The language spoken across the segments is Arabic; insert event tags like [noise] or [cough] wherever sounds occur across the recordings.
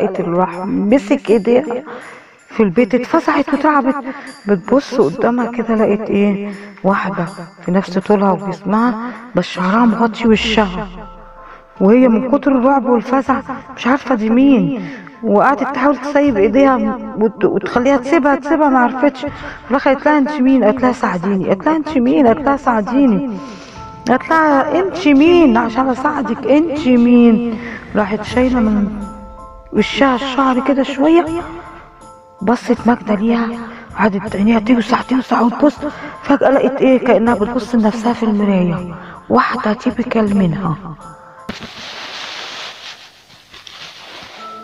لقيت راح مسك إيديها في البيت اتفزعت واترعبت بتبص قدامها كده لقيت إيه؟ واحدة في نفس طولها وجسمها بس شعرها مغطي وشها. وهي من كتر الرعب والفزع مش عارفة دي مين. وقعدت تحاول تسيب إيديها وت- وتخليها تسيبها تسيبها ما عرفتش. راح قالت لها أنت مين؟ قالت لها ساعديني. قالت لها أنت مين؟ قالت لها ساعديني. قالت لها أنت مين؟ عشان أساعدك. أنت مين؟ راحت شايله من وشها الشعر كده شوية بصت ماجدة ليها قعدت عينيها توسع توسع وتبص. فجأة لقيت إيه؟ كأنها بتبص لنفسها في المراية. واحدة تيبيكال منها.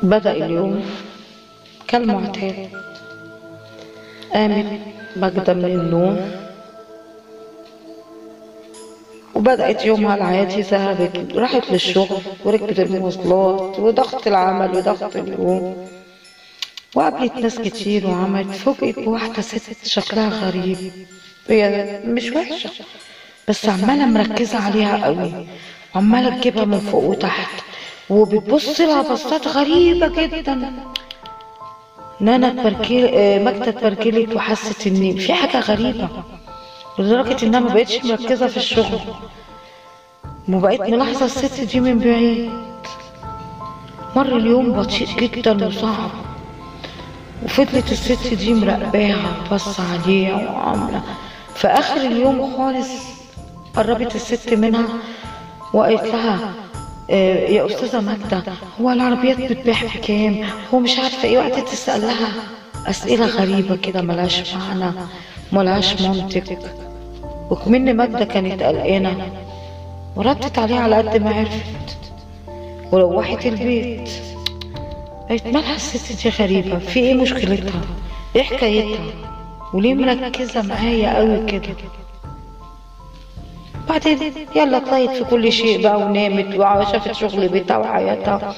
بدأ اليوم كالمعتاد. قامت ماجدة من النوم. وبدأت يومها العادي ذهبت راحت للشغل وركبت المواصلات وضغط العمل وضغط اليوم وقابلت ناس كتير وعملت فوجئت بواحدة ست شكلها غريب. هي مش وحشة بس عمالة مركزة عليها قوي. وعمالة تجيبها من فوق وتحت وبتبص لها بصات غريبة جدا. نانا اتبركل آه، ماجدة اتبركلت وحست ان في حاجة غريبة. لدرجة إنها ما بقتش مركزة في الشغل. وبقيت ملاحظة الست دي من بعيد. مر اليوم بطيء جدا وصعب. وفضلت الست دي مراقباها وبص عليها وعاملة. في آخر اليوم خالص قربت الست منها وقالت لها آه، يا أستاذة ماجدة هو العربيات بتبيع بكام؟ هو مش عارفة إيه. وقعدت تسأل لها أسئلة غريبة كده ملهاش معنى ملهاش منطق. وكمان ماجدة كانت قلقانة. وردت عليها على قد ما عرفت. وروحت البيت. قالت مالها الست دي غريبة. في إيه مشكلتها؟ إيه حكايتها؟ وليه مركزة معايا قوي كده؟ بعدين يلا طلعت في كل شيء بقى ونامت وشافت شغل بيتها وحياتها.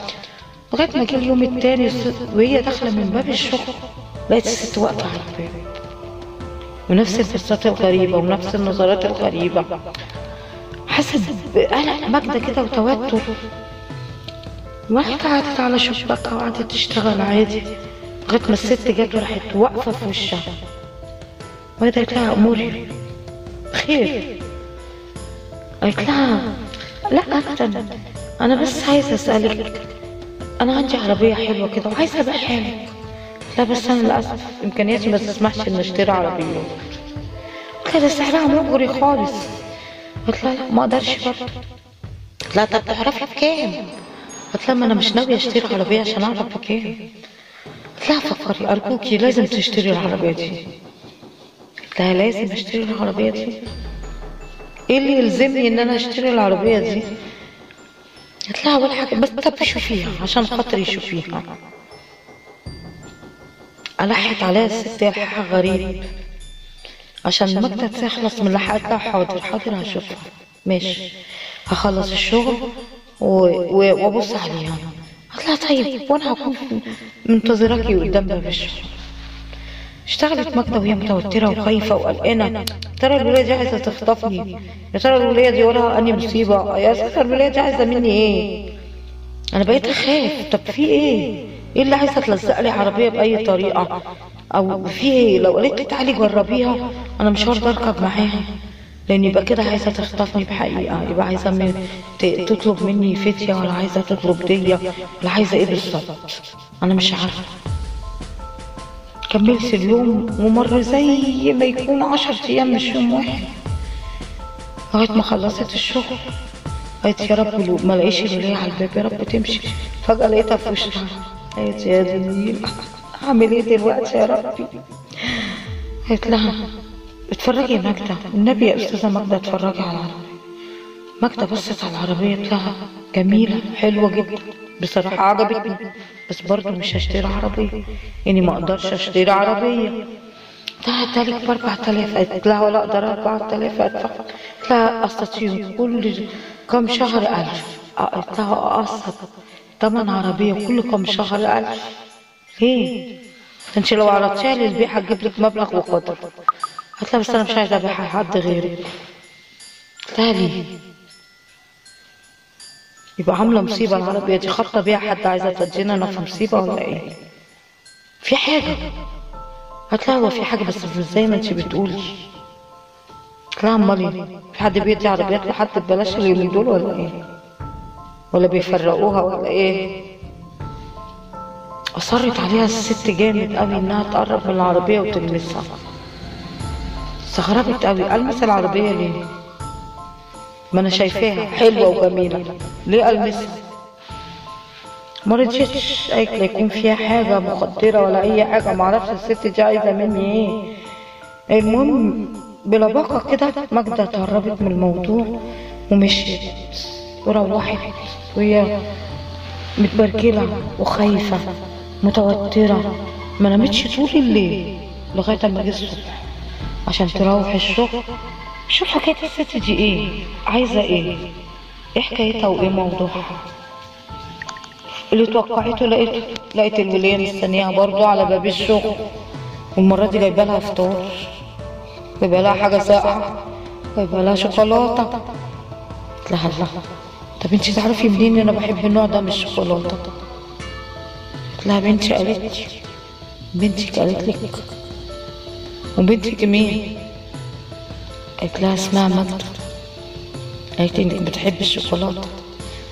لغاية ما جه اليوم التاني وهي داخلة من باب الشغل لقيت الست واقفة على الباب. ونفس البصات الغريبة ونفس النظرات الغريبة. حست بقلق ماجدة كده وتوتر. راحت قعدت على شباكها وقعدت تشتغل عادي لغاية ما الست جت وراحت واقفة في وشها. وقالت قالت لها أموري خير. قالت لها لا أبدا. أنا بس عايزة أسألك أنا عندي عربية حلوة كده وعايزة أبيعها لك. لا بس أنا للأسف إمكانياتي ما تسمحش إن أشتري عربية. قلت لها ده سعرها مغري خالص. قلت لها ما أقدرش. برضه قلت لها طب تعرفي بكام؟ قلت لها ما أنا مش ناوية أشتري عربية عشان أعرف بكام. قلت لها فكري ارجوكي لازم تشتري العربية دي. قلت لها لازم أشتري العربية دي؟ إيه اللي يلزمني إن أنا أشتري العربية دي؟ قلت لها ولا حاجة بس طب شوفيها عشان خاطري شوفيها ألحت عليها الست إلحاح غريب. عشان ماجدة تخلص من لحقتها حاضر حاضر هشوفها. ماشي. هخلص الشغل وأبص عليها. لها طيب وأنا هكون منتظراكي قدام باب الشغل. اشتغلت ماجدة وهي متوترة وخايفة وقلقانة. ترى الولاية دي عايزة تخطفني؟ يا ترى الولاية دي وراها أني مصيبة؟ يا أساس الولاية دي عايزة مني إيه؟ أنا بقيت أخاف. طب في إيه؟ إيه اللي عايزة تلزق لي عربية بأي طريقة؟ أو في إيه؟ لو قالت لي تعالي جربيها أنا مش هرضى أركب معاها. لأن يبقى كده عايزة تخطفني بحقيقة. يبقى عايزة من تطلب مني فدية ولا عايزة تطلب دية ولا عايزة إيه بالظبط؟ أنا مش عارفة. كملت اليوم ومر زي ما يكون عشر أيام مش يوم واحد. لغاية ما خلصت الشغل قالت يا رب ما لاقيش الولاية على الباب يا رب تمشي. فجأة لقيتها في وشها. قالت يا دنيا أعمل إيه دلوقتي يا ربي؟ قالت لها اتفرجي يا ماجدة؟ النبي يا أستاذة ماجدة اتفرجي على العربية. ماجدة بصت على العربية قالت لها جميلة حلوة جدا بصراحة عجبتني بس برضه مش هشتري عربية يعني ما أقدرش أشتري عربية. ده هدالك ب 4000 قالت لها ولا أقدر 4000 ادفع قلت لها أستطيع كل كم شهر 1000 قلت لها أقسط. تمن عربية كل كم شهر 1000 ليه؟ انت لو عرضتيها للبيع هتجيب لك مبلغ وقدر. لها بس أنا مش عايزه ابيعها لحد غيرك قلت لها ليه؟ يبقى عاملة مصيبة العربية دي. خبطة بيها حد عايزة تودينا أنا في مصيبة ولا إيه؟ في حاجة. هتلاقي هو في حاجة بس مش زي ما انت بتقولي. لا امال إيه في حد بيدي عربيات لحد ببلاش اليومين دول ولا إيه؟ ولا بيفرقوها ولا إيه؟ أصرت عليها الست جامد قوي إنها تقرب من العربية وتلمسها. استغربت قوي. المس العربية ليه؟ ما أنا شايفاها حلوة وجميلة. ليه المسها ما رضيتش قالت لا يكون فيها حاجة مخدرة ولا أي حاجة. ما أعرفش الست دي عايزة مني إيه. المهم بلباقه كده ماجدة اتهربت من الموضوع ومشيت وروحت. وهي متبركلة وخايفة متوترة. ما نامتش طول الليل لغاية أما جه الصبح. عشان تروح الشغل شوف حكاية الست دي إيه عايزة إيه إيه حكايتها وإيه موضوعها. اللي توقعته لقيته لقيت الولية مستنيها برضو على باب الشغل. والمرة دي جايبة لها فطار جايبة لها حاجة ساقعة جايبة لها شوكولاتة. لها الله طب انتي تعرفي منين أنا بحب النوع ده من الشوكولاتة؟ قلت لها بنتي قالت لي. بنتك قالت لك. وبنتك مين قالت لها اسمها ماجدة قالت لي انك بتحبي الشوكولاتة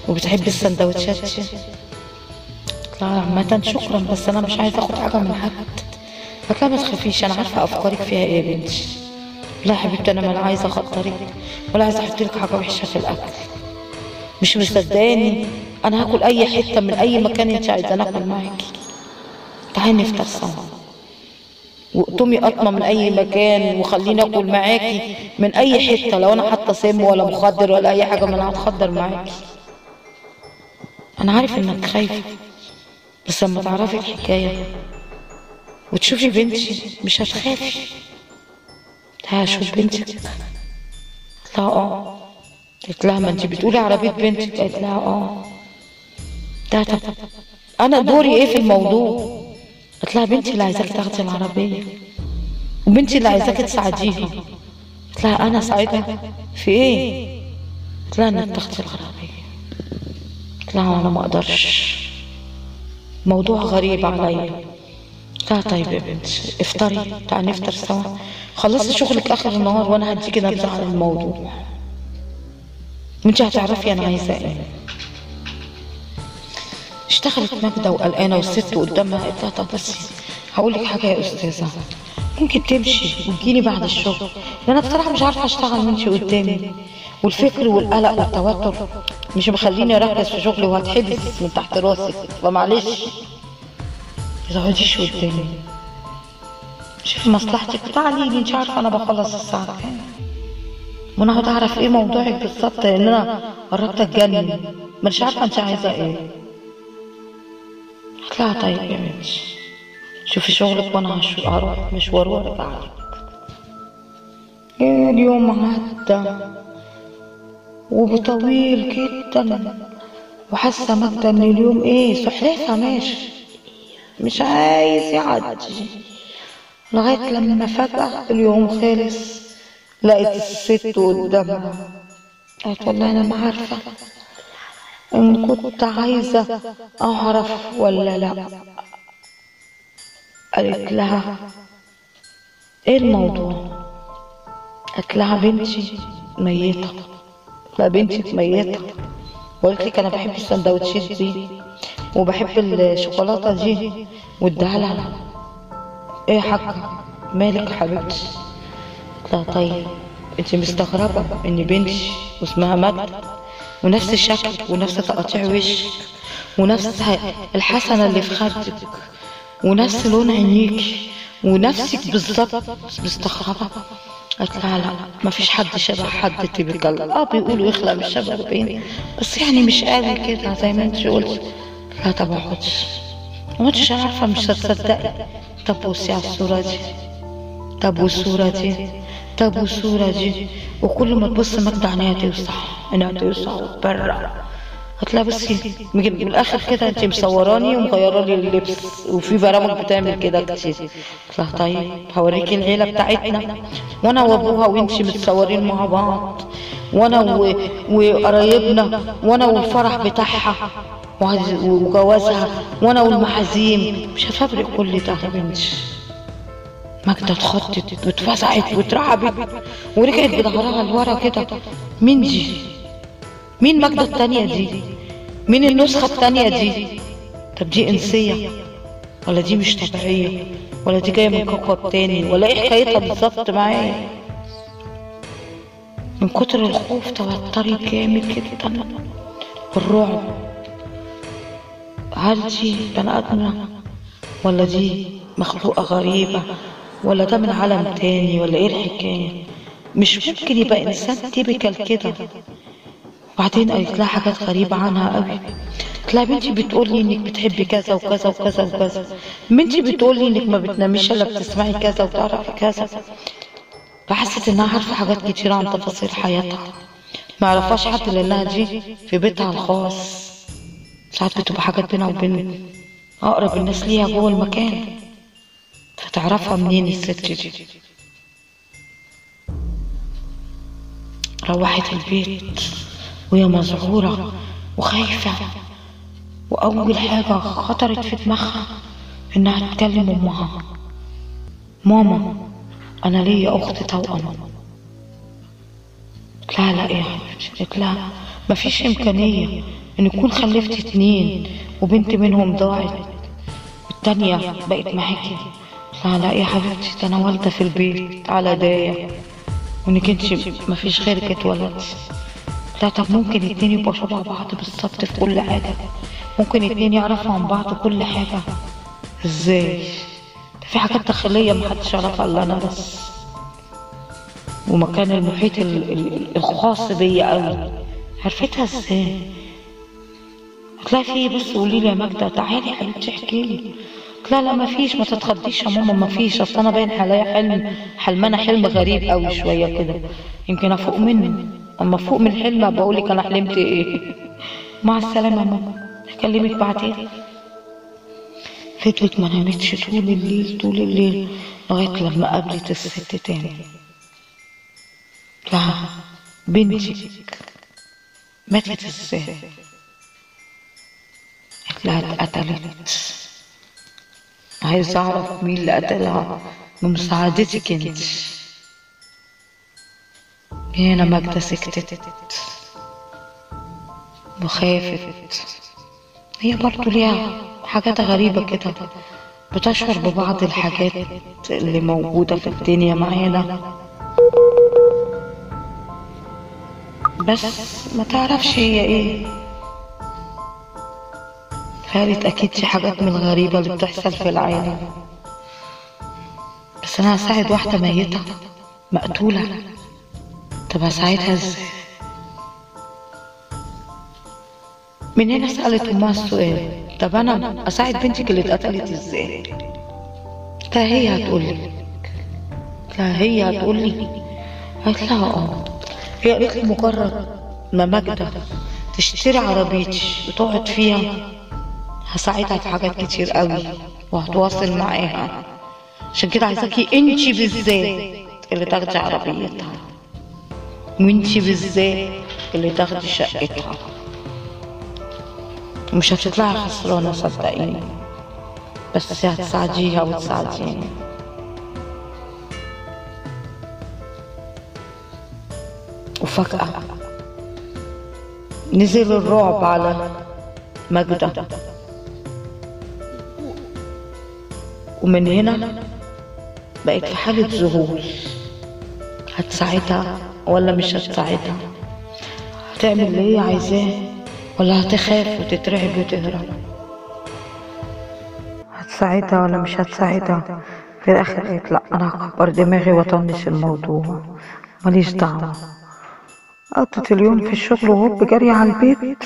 وبتحبي السندوتشات. قلت لها عامة شكرا بس أنا مش عايزة آخد حاجة من حد. قالت لها ما تخافيش أنا عارفة أفكارك فيها إيه يا بنتي. لا يا حبيبتي أنا لا عايزة اخطرك ولا عايزة أحط لك حاجة وحشة في الأكل. مش مصدقاني. أنا هاكل أي حتة من أي مكان أنت عايزة ناكل معاكي. تعالي نفطر سوا. وقطمي قطمه من أي مكان وخليني أكل معاكي من أي حتة لو أنا حاطة سم ولا مخدر ولا أي حاجة ما أنا هتخدر معاكي. أنا عارف إنك خايفة بس لما تعرفي الحكاية وتشوفي بنتي مش هتخافي. تعالي أشوف بنتك. لها آه قلت لها ما انت بتقولي عربيه بنتك. قالت لها آه. ده طب أنا دوري إيه في الموضوع؟ قلت لها بنتي اللي عايزاكي تاخدي العربية. وبنتي اللي عايزاكي تساعديها قلت لها أنا أساعدها في إيه؟ قلت لها إنك تاخدي العربية. قلت لها أنا ما أقدرش. موضوع غريب عليا. لها طيب يا بنتي افطري. تعالي نفطر سوا. خلصي شغلك آخر النهار وأنا هديكي نبذة على الموضوع. وانت هتعرفي أنا عايزة إيه اشتغلت ماجدة وقلقانة والست قدامها قالت لها بصي هقول لك حاجة يا أستاذة. ممكن تمشي وتجيني بعد الشغل. لأن أنا بصراحة مش عارفة أشتغل وأنت قدامي. والفكر والقلق والتوتر مش مخليني أركز في شغلي وهتحبس من تحت راسي. فمعلش. تقعديش قدامي. شوفي مصلحتك. تعالي لي انت عارفة أنا بخلص الساعة كام. وأنا هقعد اعرف إيه موضوعك بالظبط؟ لأن أنا قربت أتجنن. مش عارفة انت عايزة إيه. لها طيب يا بنتي. شوفي شغلك وأنا هروح مشوار لك إيه اليوم عدى وبطويل جدا. وحاسة ماجدة إن اليوم إيه؟ سحلفه ماشي. مش عايز يعدي. لغاية لما فجأة اليوم خلص. لقيت الست قدامها. قالت والله أنا ما عارفة إن كنت عايزة أعرف ولا لأ. قالت لها إيه الموضوع؟ قالت لها بنتي ميتة. لا بنتك ميتة. وقلت لك أنا بحب السندوتشات دي وبحب الشوكولاتة دي واديها لها. إيه يا حاجة مالك يا حبيبتي؟ لها طيب. انت مستغربة ان بنتي واسمها مجد ونفس الشكل ونفس تقطيع وشك ونفس الحسنة اللي في خدك ونفس لون عينيكي ونفسك بالظبط مستغربة. قالت لا ما فيش حد شبه حد تبقى آه بيقولوا يخلق مش شبه البين بس يعني مش قوي كده زي ما أنت قلت لا طب اقعدي ما كنتش عارفة مش هتصدقي. طب بصي على الصورة دي. طب والصورة دي؟ طب والصورة دي وكل ما تبص مجد عينيها توسع عينيها توسع قلت لها بصي من الآخر كده انت مصوراني ومغيره لي اللبس وفي برامج بتعمل كده كتير. قلت طيب هوريكي العيلة بتاعتنا. وأنا وابوها وانتي متصورين مع بعض. وأنا. وقرايبنا وأنا والفرح بتاعها. وجوازها. وأنا والمحازيم مش هفبرق كل ده يا بنتي. ماجدة اتخضت واتفزعت واترعبت ورجعت بظهرها لورا كده مين دي؟ مين ماجدة التانية دي؟ مين النسخة التانية دي؟ طب دي إنسية ولا دي مش طبيعية ولا دي جاية من كوكب تاني ولا إيه حكايتها بالظبط معايا؟ من كتر الخوف توتري جامد جدا والرعب هل دي بني آدمة ولا دي مخلوقة غريبة ولا ده من عالم تاني ولا إيه الحكاية؟ مش ممكن يبقى إنسان typical كده. وبعدين قالت لها حاجات غريبة عنها قوي. لها بنتي بتقولي إنك بتحبي كذا وكذا وكذا وكذا. بنتي بتقولي إنك ما بتناميش إلا بتسمعي كذا وتعرفي كذا. فحست إنها عارفة حاجات كتير عن تفاصيل حياتها. ما عرفهاش حد لأنها دي في بيتها الخاص. ساعات بتبقى حاجات بينها وبين أقرب الناس ليها جوه المكان. فتعرفها منين الست دي روحت البيت وهي مذعورة وخايفة. وأول حاجة خطرت في دماغها إنها تكلم أمها. ماما أنا ليا أخت توأم. قلت لها لا يا حبيبتي قلت لها مفيش إمكانية إن يكون خلفتي اتنين وبنت منهم ضاعت والتانية بقت معاكي. لها لا يا حبيبتي ده أنا والدة في البيت على داية. وإنك انت مفيش غيرك اتولدتي لا طب ممكن اتنين يبقوا شبه بعض بالظبط في كل حاجة. ممكن اتنين يعرفوا عن بعض كل حاجة. إزاي؟ في حاجات داخلية محدش يعرفها إلا أنا بس. ومكان المحيط ال- ال- الخاص بيا قوي عرفتها إزاي؟ قلت لها في إيه بس قولي لي يا ماجدة تعالي يا حبيبتي احكي لي. لها لا ما فيش ما تتخضيش يا ماما ما فيش أصل أنا باين عليا حلم حلمانة حلم غريب قوي شوية كده يمكن أفوق منه. أما افوق من الحلم بقول لك أنا حلمت إيه؟ مع السلامة يا ماما هكلمك بعدين. فضلت ما نامتش طول الليل طول الليل لغاية لما قابلت الست تاني. لا بنتك ماتت إزاي؟ لها اتقتلت. عايز اعرف مين اللي قتلها؟ بمساعدتك انت. هنا ماجدة سكتت وخافت هي برضو ليها حاجات غريبة كده. بتشعر ببعض الحاجات اللي موجودة في الدنيا معانا. بس ما تعرفش هي إيه. قالت أكيد دي حاجات من الغريبة اللي بتحصل في العالم بس أنا هساعد واحدة ميتة مقتولة. طب هساعدها إزاي؟ من هنا سألت أمها السؤال. طب أنا أساعد بنتك اللي اتقتلت إزاي؟ لا هي هتقولي لا هي هتقولي قالت لها آه. هي قالت لي مجرد ما ماجدة تشتري عربيتي وتقعد فيها هساعدها في حاجات كتير قوي وهتواصل معاها. عشان كده عايزاكي انتي بالذات اللي تاخدي عربيتها. وانتي بالذات اللي تاخدي شقتها. مش هتطلعي خسرانة صدقيني. بس هتساعديها وتساعديني. وفجأة نزل الرعب على ماجدة. ومن هنا بقت في حالة ذهول هتساعدها ولا مش هتساعدها هتعمل اللي هي عايزاه ولا هتخاف وتترعب وتهرب. هتساعدها ولا مش هتساعدها في الآخر قالت لا أنا هكبر دماغي وأطنش الموضوع. ماليش دعوة. قضت اليوم في الشغل وهوب جري على البيت.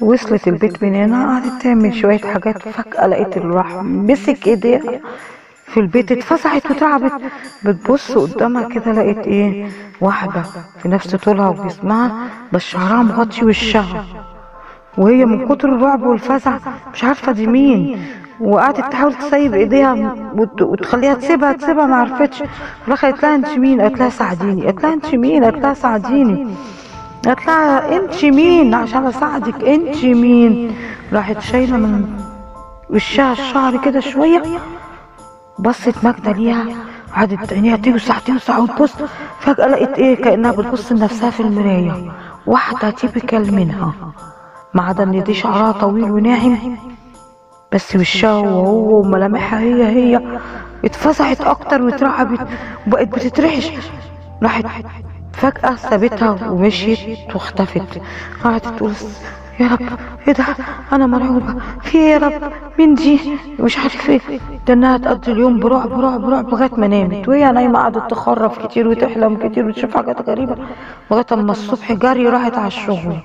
وصلت البيت من هنا قعدت تعمل شوية حاجات فجأة لقيت الراح مسك إيديها في البيت اتفزعت وتعبت. بتبص قدامها كده لقيت إيه؟ واحدة في نفس طولها وجسمها بس شعرها مغطي وشها وهي من كتر الرعب والفزع مش عارفة دي مين. وقعدت تحاول تسيب إيديها وت- وتخليها تسيبها تسيبها ما عرفتش. راح قالت لها أنت مين؟ قالت لها ساعديني. قالت لها أنت مين؟ قالت لها ساعديني. لها انت مين عشان اساعدك انت مين راحت شايلة من وشها الشعر كده شوية. بصت ماجدة ليها. قعدت عينيها توسع توسع وتبص فجأة لقيت إيه؟ كأنها بتبص لنفسها في المراية. واحدة تيبيكال منها. ما عدا إن دي شعرها طويل وناعم. بس وشها وهو وملامحها هي هي. اتفزعت أكتر واترعبت وبقت بتترعش. راحت فجأة سابتها ومشيت واختفت. قعدت تقول يا رب إيه ده؟ أنا مرعوبة. في إيه يا رب؟ مين دي؟ مش عارف إيه. ده إنها تقضي اليوم برعب برعب برعب لغاية ما نامت. وهي نايمة قعدت تخرف كتير وتحلم كتير وتشوف حاجات غريبة. لغاية أما الصبح جري راحت على الشغل.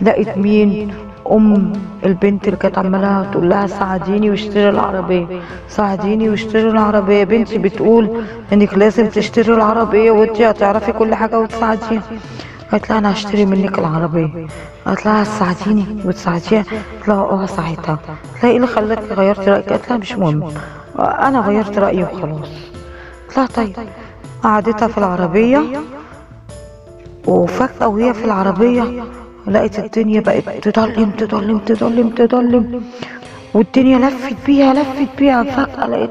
لقيت مين؟ أم البنت اللي كانت عمالة تقول لها ساعديني واشتري العربية. ساعديني واشتري العربية. بنتي بتقول إنك لازم تشتري العربية وانت هتعرفي كل حاجة وتساعديها. قالت لها أنا هشتري منك العربية. قالت لها هتساعديني وتساعديها. قالت لها آه هساعدها قالت لها إيه اللي خلاك غيرت رأيك؟ قالت لها مش مهم. أنا غيرت رأيي وخلاص. قالت لها طيب. قعدتها في العربية وفجأة وهي في العربية. لقيت الدنيا بقت تضلم تضلم تضلم تضلم. والدنيا لفت بيها لفت بيها. فجأة لقيت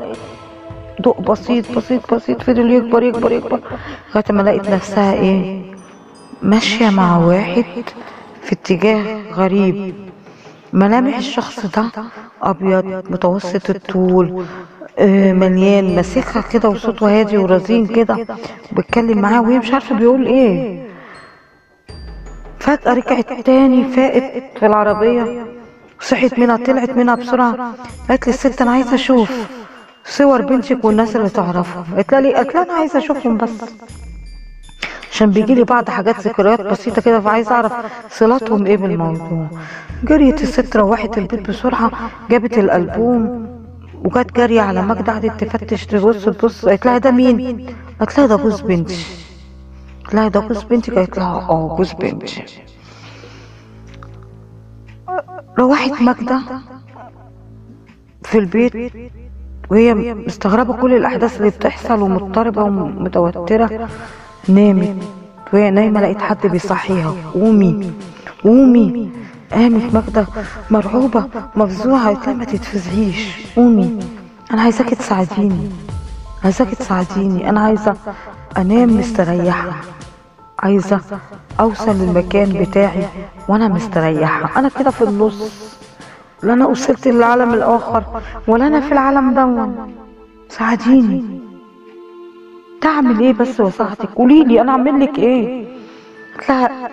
ضوء بسيط بسيط بسيط فضل يكبر يكبر يكبر. لغاية ما لقيت نفسها إيه؟ ماشية مع واحد في اتجاه غريب. ملامح الشخص ده أبيض متوسط الطول آه، مليان ماسكها كده وصوته هادي ورزين كده. بيتكلم معاه وهي مش عارفة بيقول إيه. فجأة رجعت تاني فاقت في العربية. صحيت منها طلعت منها بسرعة. قالت لي الست أنا عايزة أشوف صور بنتك والناس اللي تعرفهم قالت لها؟ قالت لها أنا عايزة أشوفهم بس. عشان بيجي لي بعض حاجات ذكريات بسيطة كده فعايزة أعرف صلاتهم إيه بالموضوع جريت الست روحت البيت بسرعة جابت الألبوم وجت جارية على ماجدة قعدت تفتش تبص تبص. قالت لها ده مين؟ قالت لها ده جوز بنتي. لها ده جوز بنتك قالت لها آه جوز بنتي. روحت ماجدة في البيت وهي مستغربة كل الأحداث اللي بتحصل ومضطربة ومتوترة. نامت وهي نايمة لقيت حد بيصحيها. قومي قومي. قامت ماجدة مرعوبة مفزوعة قالت لها ما تتفزعيش. قومي. أنا عايزاكي تساعديني. عايزاكي تساعديني. أنا عايزة أنام مستريحة. عايزة أوصل للمكان بتاعي وأنا مستريحة. أنا كده في النص. لا أنا وصلت للعالم الآخر. ولا أنا في العالم دون ساعديني. تعمل إيه بس وساعتك قولي لي أنا أعمل لك إيه؟ قلت لها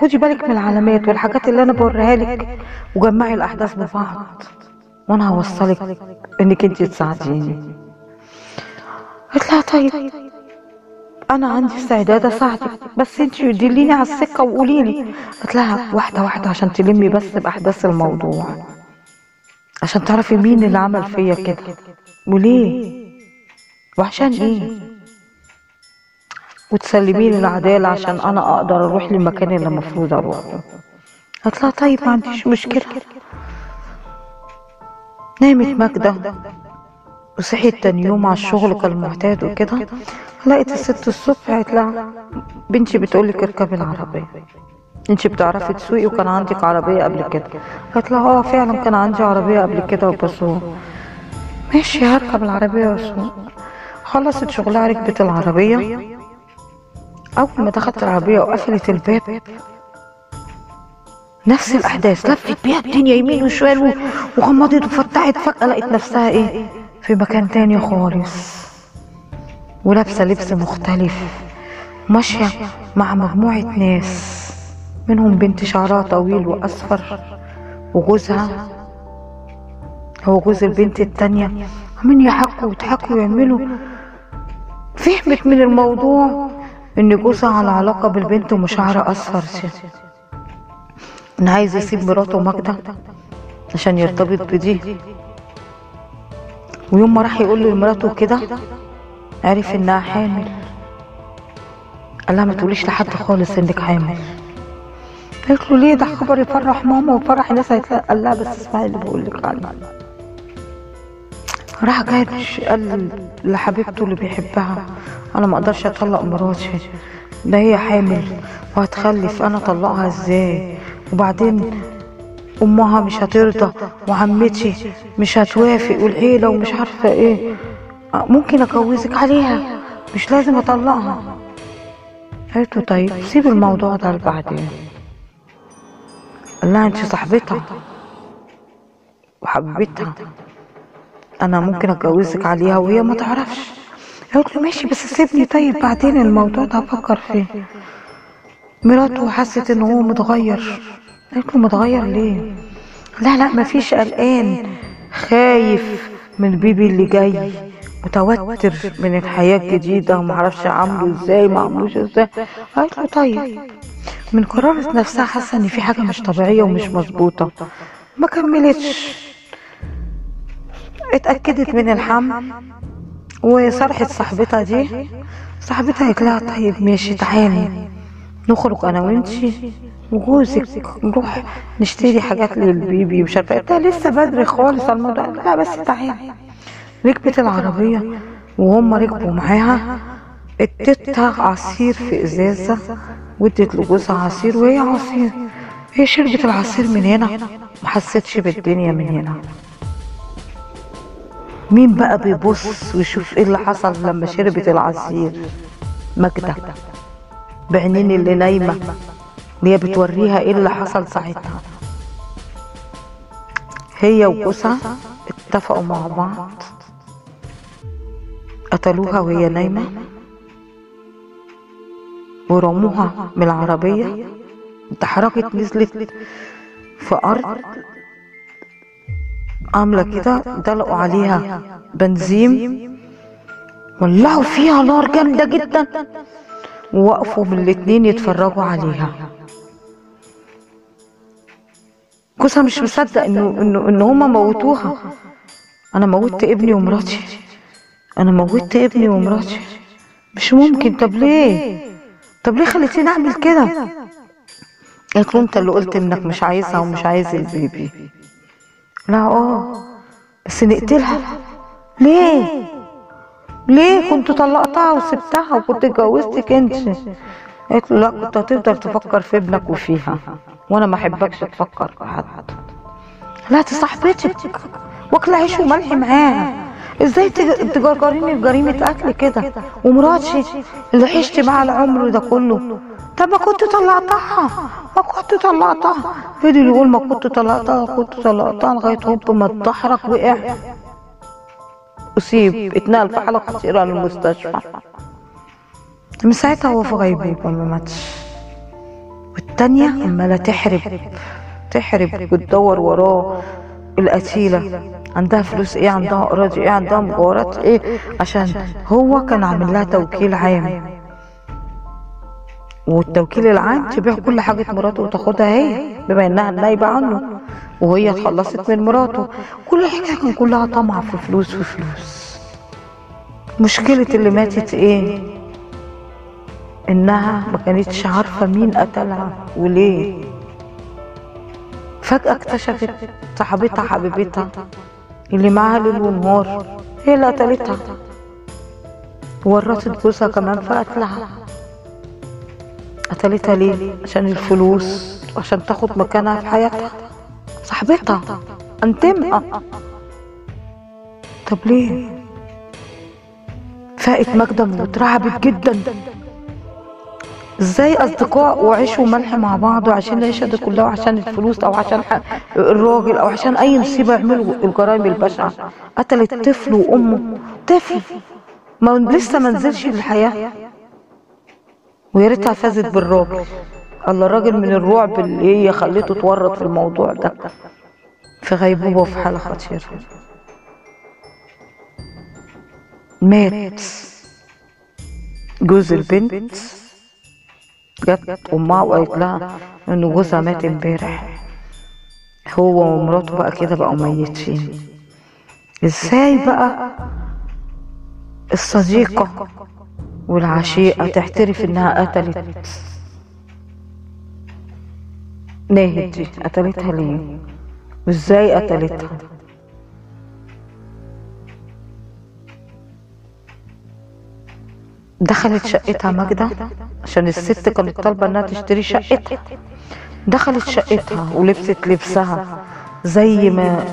خدي بالك من العلامات والحاجات اللي أنا بوريها لك وجمعي الأحداث ببعض. وأنا هوصلك إنك انت تساعديني. قلت لها طيب. أنا عندي استعداد أساعدك بس انت دليني على السكه وقولي لي. قلت لها واحدة واحدة عشان تلمي بس بأحداث الموضوع. عشان تعرفي مين اللي عمل فيا كده. وليه؟ وعشان إيه؟ وتسلمي لي العدالة عشان أنا أقدر أروح للمكان اللي المفروض أروح له قالت لها طيب ما عنديش مشكلة. نامت ماجدة. وصحيت تاني يوم على الشغل كالمعتاد وكده. لقيت الست الصبح قالت لها بنتي بتقولك اركبي العربية. انتي بتعرفي تسوقي وكان عندك عربية قبل كده. قالت لها آه فعلا كان عندي عربية قبل كده وبسوق. ماشي هركب العربية وأسوق. خلصت شغلها ركبت العربية. أول ما دخلت العربية وقفلت الباب نفس الأحداث لفت بيها الدنيا يمين وشمال وغمضت وفتحت فجأة لقيت نفسها إيه؟ في مكان تاني خالص. ولابسة لبس مختلف ماشية مع مجموعة ناس منهم بنت شعرها طويل وأصفر وجوزها هو جوز البنت التانية عمالين يحكوا ويضحكوا ويعملوا. فهمت من الموضوع إن جوزها على علاقة بالبنت ومشاعرها أصفر إن عايز يسيب مراته ماجدة عشان يرتبط بدي. ويوم ما راح يقول لمراته كده عرف إنها حامل. قال لها ما تقوليش لحد خالص إنك حامل. قالت له ليه ده خبر يفرح ماما ويفرح الناس؟ قال لها بس اسمعي اللي بقول لك عليه. راح جايب قال لحبيبته اللي بيحبها. أنا ما أقدرش أطلق مراتي. ده هي حامل. وهتخلف. أنا أطلقها إزاي؟ وبعدين أمها مش هترضى وعمتي مش هتوافق والعيله ومش عارفة إيه. ممكن اجوزك عليها. مش لازم أطلقها. قالت له طيب سيب الموضوع ده لبعدين. قال لها أنت صاحبتها. وحبيتها. أنا ممكن اتجوزك عليها وهي ما تعرفش. قالت له ماشي بس سيبني. طيب بعدين الموضوع ده أفكر فيه. مراته حست إن هو متغير. قالت له متغير ليه؟ لا لا مفيش قلقان. خايف من البيبي اللي جاي. متوتر من الحياة الجديدة ومعرفش عامله إزاي ما عملوش إزاي. قالت له طيب. من قرارة نفسها حاسة إن في حاجة مش طبيعية ومش مظبوطة. ما كملتش. اتأكدت من الحمل. وصرحت صاحبتها دي. صاحبتها قالت لها طيب ماشي تعالي. نخرج أنا وانتي وجوزك. نروح نشتري حاجات للبيبي مش عارفة ده لسه بدري خالص الموضوع. لا بس تعالي. ركبت العربية وهم ركبوا معاها. اديتها عصير في إزازة وادت لجوزها عصير وهي عصير. هي شربت العصير من هنا. ما حستش بالدنيا من هنا. مين بقى بيبص ويشوف إيه اللي حصل لما شربت العصير؟ ماجدة. بعينين اللي نايمة. اللي هي بتوريها إيه اللي حصل ساعتها. هي وجوزها اتفقوا مع بعض. قتلوها وهي نايمة؟ ورموها من العربية؟ اتحركت نزلت في أرض عاملة كده دلقوا عليها بنزين. ولعوا فيها نار جامدة جدا. ووقفوا من الاتنين يتفرجوا عليها. جوزها مش مصدق انه انه إن هما موتوها. أنا موتت ابني ومراتي. أنا موتت ابني ومراتي مش ممكن. طب ليه؟ طب ليه؟ خليتيني أعمل كده؟ قالت له أنت اللي قلت إنك مش عايزها ومش عايز البيبي لا آه. بس نقتلها ليه؟ ليه؟ كنت طلقتها وسبتها وكنت اتجوزتك انت قالت له لا كنت هتفضل تفكر في ابنك وفيها. وأنا ما أحبكش تفكر في حد. لا دي صاحبتك واكل عيش وملح معاها إزاي تجرجريني بجريمة قتل كده؟ ومراتي اللي عشت معاها العمر ده كله. طب ما كنت طلعتها. ما كنت طلعتها. فضل يقول ما كنت طلعتها كنت طلعتها لغاية هوب ما اتدحرج وقع أصيب اتنقل في حالة خطيرة للمستشفى من ساعتها هو في غيبوبة ما ماتش. والتانية عمالة تحرب تحرب وتدور وراه القتيلة. عندها فلوس إيه عندها اراضي إيه عندها مجوهرات إيه عشان هو كان عامل لها توكيل عام. والتوكيل العام تبيع كل حاجة مراته وتاخدها هي بما إنها نايبة عنه وهي اتخلصت من مراته. كل حاجة كان كلها طمع في فلوس في فلوس. مشكلة اللي ماتت إيه؟ إنها ما كانتش عارفة مين قتلها وليه. فجأة اكتشفت صاحبتها حبيبتها. اللي معاها ليل ونهار. هي اللي قتلتها. ورطت جوزها كمان في قتلها قتلتها ليه؟ عشان الفلوس وعشان تاخد مكانها في حياتها. صاحبتها. انتمها طب ليه؟ فاقت ماجدة واترعبت جدا. إزاي أصدقاء وعيشوا ملح مع بعض وعشان العيشة دي كلها وعشان الفلوس أو عشان الراجل أو عشان أي مصيبة يعملوا الجرائم البشعة؟ قتلت طفل وأمه. طفل. ما لسه ما نزلش للحياه ويا ريتها فازت بالراجل. الله الراجل من الرعب اللي هي خليته اتورط في الموضوع ده. في غيبوبه وفي حالة خطيرة. مات. جوز البنت. جت امها وقالت لها ان جوزها مات امبارح. هو ومراته بقى كده بقوا ميتين. إزاي بقى الصديقة والعشيقة تحترف إنها قتلت ناهد دي؟ قتلتها ليه؟ وإزاي قتلتها؟ دخلت شقتها ماجدة عشان الست كانت طالبة إنها تشتري شقتها. دخلت شقتها ولبست لبسها. زي ما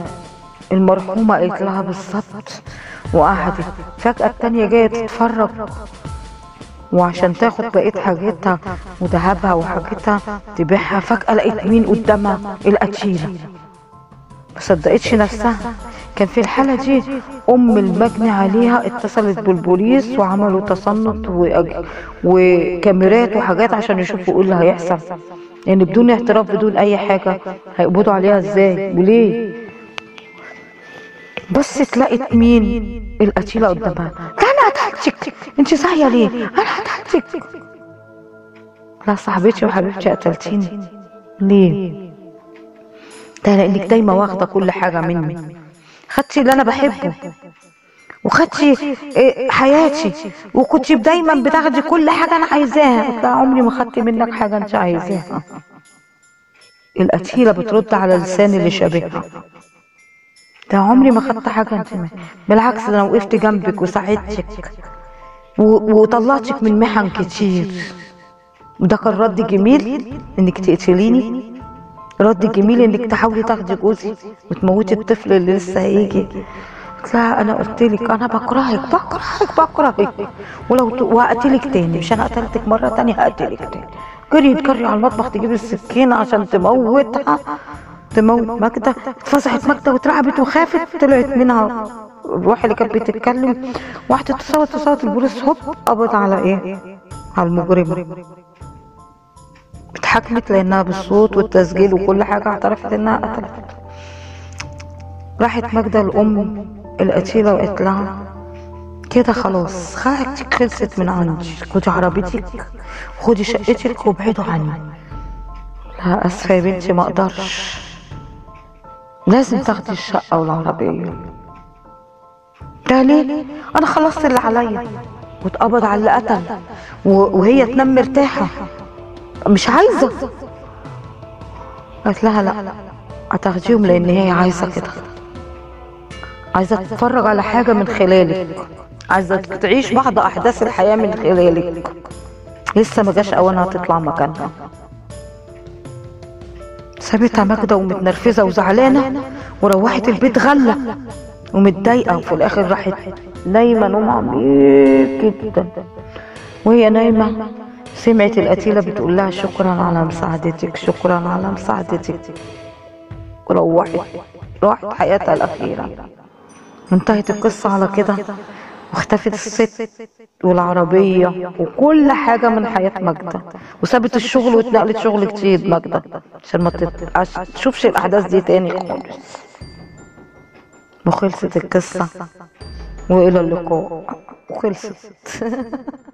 المرحومة قالت لها بالظبط. وقعدت. فجأة التانية جاية تتفرج. وعشان تاخد بقية حاجتها وذهبها وحاجتها تبيعها. فجأة لقيت مين قدامها؟ القتيلة ما صدقتش نفسها. كان في الحالة دي أم المجني عليها اتصلت بالبوليس وعملوا تصنت وكاميرات وحاجات عشان يشوفوا إيه اللي هيحصل. يعني بدون اعتراف بدون أي حاجة. هيقبضوا عليها إزاي؟ وليه؟ بس تلاقت مين؟ القتيلة قدامها. أنا قتلتك أنت صاحية ليه؟ أنا قتلتك لا صاحبتي وحبيبتي قتلتيني. ليه؟ ده لانك دايما واخدة كل حاجة مني. خدتي اللي أنا بحبه. وخدتي إيه، حياتي. وكنت دايما بتاخدي كل حاجة أنا عايزاها. لها عمري ما خدت منك حاجة أنت عايزاها. القتيله بترد على لسان اللي شبهها ده عمري ما خدت حاجة أنت مني. بالعكس أنا وقفت جنبك وساعدتك. وطلعتك من محن كتير. وده كان رد جميل إنك تقتليني. رد جميل إنك تحاولي تاخدي جوزي وتموتي الطفل اللي لسه هيجي. قلت لها أنا قلت لك أنا بكرهك بكرهك بكرهك. ولو. وهقتلك تاني مش أنا قتلتك مرة تانية هقتلك تاني. جري تجري على المطبخ تجيب السكينة عشان تموتها. تموت ماجدة. اتفزعت ماجدة واترعبت وخافت طلعت منها. الروح اللي كانت بتتكلم. واحدة تصوت تصوت البوليس هوب قبض على إيه؟ على المجرمة. اتحكمت لأنها بالصوت والتسجيل وكل حاجة اعترفت إنها قتلت. راحت ماجدة الأم القتيلة وقالت لها كده خلاص حاجتك خلصت من عندي خدي عربيتك خدي شقتك وابعدوا عني. لا آسفة يا بنتي ما أقدرش. لازم تاخدي الشقة والعربية. ده ليه؟ أنا خلصت اللي عليا واتقبض على اللي قتل وهي تنام مرتاحة. مش عايزة. قالت لها لا. هتاخديهم لأن هي عايزة كده. عايزة تتفرج على حاجة من خلالك. عايزة تعيش بعض أحداث الحياة من خلالك. لسه ما جاش أوانها تطلع مكانها. سابتها ماجدة ومتنرفزة وزعلانة وروحت البيت غلة ومتضايقة وفي الآخر راحت نايمة نوم عميق جدا. وهي نايمة سمعت القتيلة بتقول لها شكرا على مساعدتك شكرا على مساعدتك. وروحت راحت حياتها الأخيرة. انتهت القصة على كده. واختفت الست والعربية وكل حاجة من حياة ماجدة. وسابت الشغل واتنقلت شغل جديد ماجدة. عشان ما تشوفش الأحداث دي تاني خالص. وخلصت القصة. وإلى اللقاء. [laughs] وخلصت [laughs]